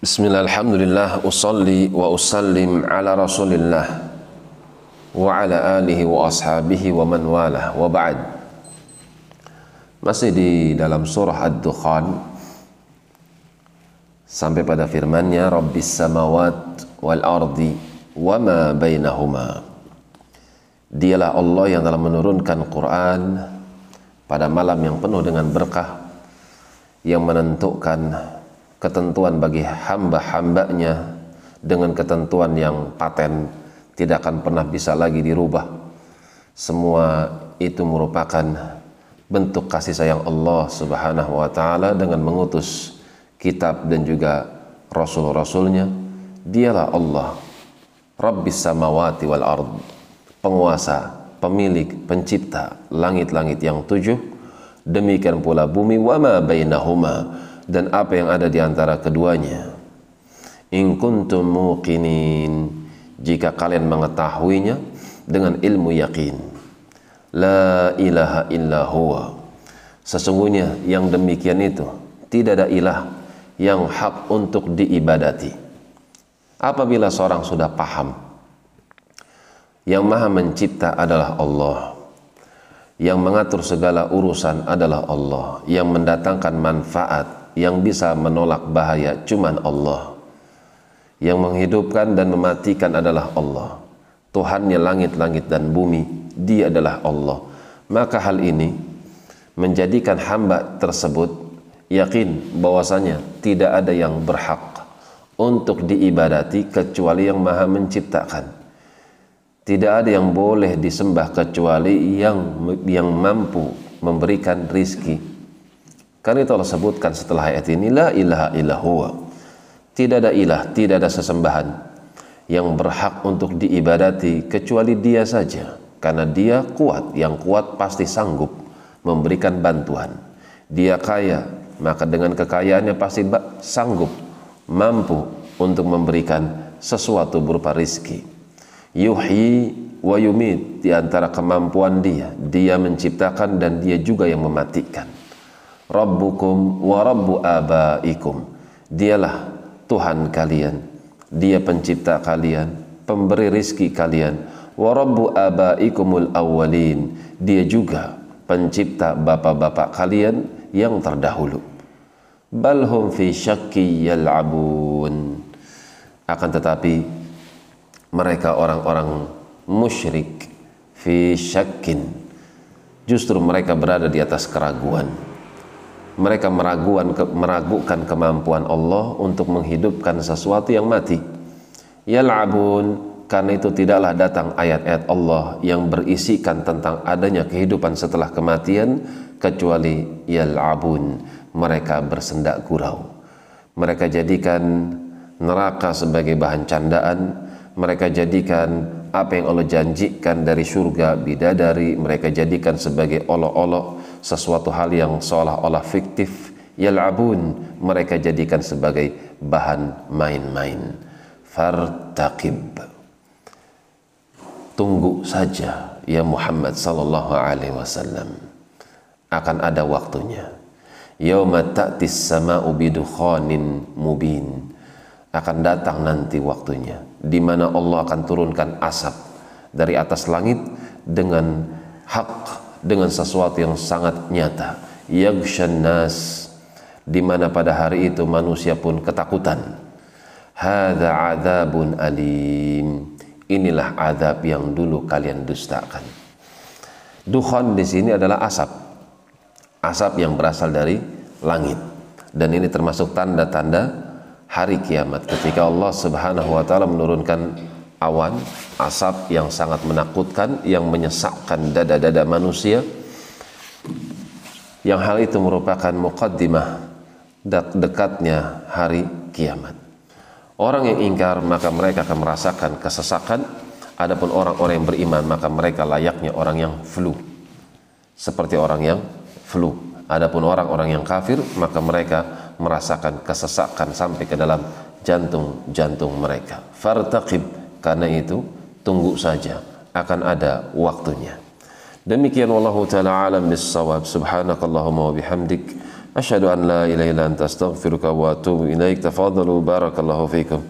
Bismillah, alhamdulillah, usalli wa usallim ala rasulillah wa ala alihi wa ashabihi wa man walah wa ba'd. Masih di dalam surah Ad-Dukhan. Sampai pada firmannya Rabbis samawat wal ardi wa ma bainahuma. Dialah Allah yang telah menurunkan Quran pada malam yang penuh dengan berkah yang menentukan ketentuan bagi hamba-hambanya dengan ketentuan yang paten tidak akan pernah bisa lagi dirubah. Semua itu merupakan bentuk kasih sayang Allah subhanahu wa ta'ala dengan mengutus kitab dan juga rasul-rasulnya. Dialah Allah Rabbis samawati wal ard penguasa pemilik pencipta langit-langit yang tujuh. Demikian pula bumi wama bainahuma dan apa yang ada di antara keduanya. In kuntum muqinin jika kalian mengetahuinya dengan ilmu yakin. La ilaha illa huwa. Sesungguhnya yang demikian itu tidak ada ilah yang hak untuk diibadati. Apabila seorang sudah paham yang maha mencipta adalah Allah yang mengatur segala urusan adalah Allah yang mendatangkan manfaat yang bisa menolak bahaya cuman Allah. Yang menghidupkan dan mematikan adalah Allah. Tuhannya langit-langit dan bumi dia adalah Allah. Maka hal ini menjadikan hamba tersebut yakin bahwasanya tidak ada yang berhak untuk diibadati kecuali yang maha menciptakan. Tidak ada yang boleh disembah kecuali yang yang mampu memberikan rizki karena itu Allah sebutkan setelah ayat ini la ilaha illallah. Tidak ada ilah, tidak ada sesembahan yang berhak untuk diibadati kecuali Dia saja. Karena Dia kuat, yang kuat pasti sanggup memberikan bantuan. Dia kaya, maka dengan kekayaannya pasti sanggup mampu untuk memberikan sesuatu berupa rizki. Yuhyi wa yumit di antara kemampuan dia, dia menciptakan dan dia juga yang mematikan Rabbukum wa Rabbu abaikum. Dialah Tuhan kalian. Dia pencipta kalian, pemberi rizki kalian. Wa Rabbu abaikumul awwalin. Dia juga pencipta bapak-bapak kalian yang terdahulu. Balhum fi syakki yal'abun. Akan tetapi mereka orang-orang musyrik fi syakkin. Justru mereka berada di atas keraguan mereka meragukan, meragukan kemampuan Allah untuk menghidupkan sesuatu yang mati. Yal'abun karena itu tidaklah datang ayat-ayat Allah yang berisikan tentang adanya kehidupan setelah kematian kecuali yal'abun mereka bersendak gurau. Mereka jadikan neraka sebagai bahan candaan, mereka jadikan apa yang Allah janjikan dari surga bidadari mereka jadikan sebagai olok-olok sesuatu hal yang seolah-olah fiktif. Yal'abun mereka jadikan sebagai bahan main-main. Fartaqib. Tunggu saja ya Muhammad sallallahu alaihi wasallam. Akan ada waktunya. Yauma ta'tis sama'u bidukhanin mubin akan datang nanti waktunya di mana Allah akan turunkan asap dari atas langit dengan hak dengan sesuatu yang sangat nyata. Yaghshan nas di mana pada hari itu manusia pun ketakutan. Hadza adzabun alim. Inilah azab yang dulu kalian dustakan. Dukhan di sini adalah asap. Asap yang berasal dari langit. Dan ini termasuk tanda-tanda hari kiamat ketika Allah Subhanahu wa taala menurunkan awan asap yang sangat menakutkan yang menyesakkan dada-dada manusia. Yang hal itu merupakan muqaddimah dekatnya hari kiamat. Orang yang ingkar maka mereka akan merasakan kesesakan. Adapun orang-orang yang beriman maka mereka layaknya orang yang flu. Seperti orang yang flu. Adapun orang-orang yang kafir maka mereka merasakan kesesakan sampai ke dalam jantung-jantung mereka. Fartaqib karena itu tunggu saja akan ada waktunya. Demikian wallahu taala alam bis-shawab. Subhanakallahumma wa bihamdik Asyhadu an la ilaha illa anta astaghfiruka wa atubu ilaik. Tafadhalu barakallahu fikum.